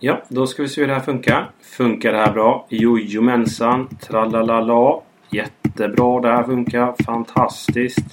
Ja, då ska vi se hur det här funkar. Funkar det här bra? Jojomensan, tralalala. Jättebra, det här funkar fantastiskt.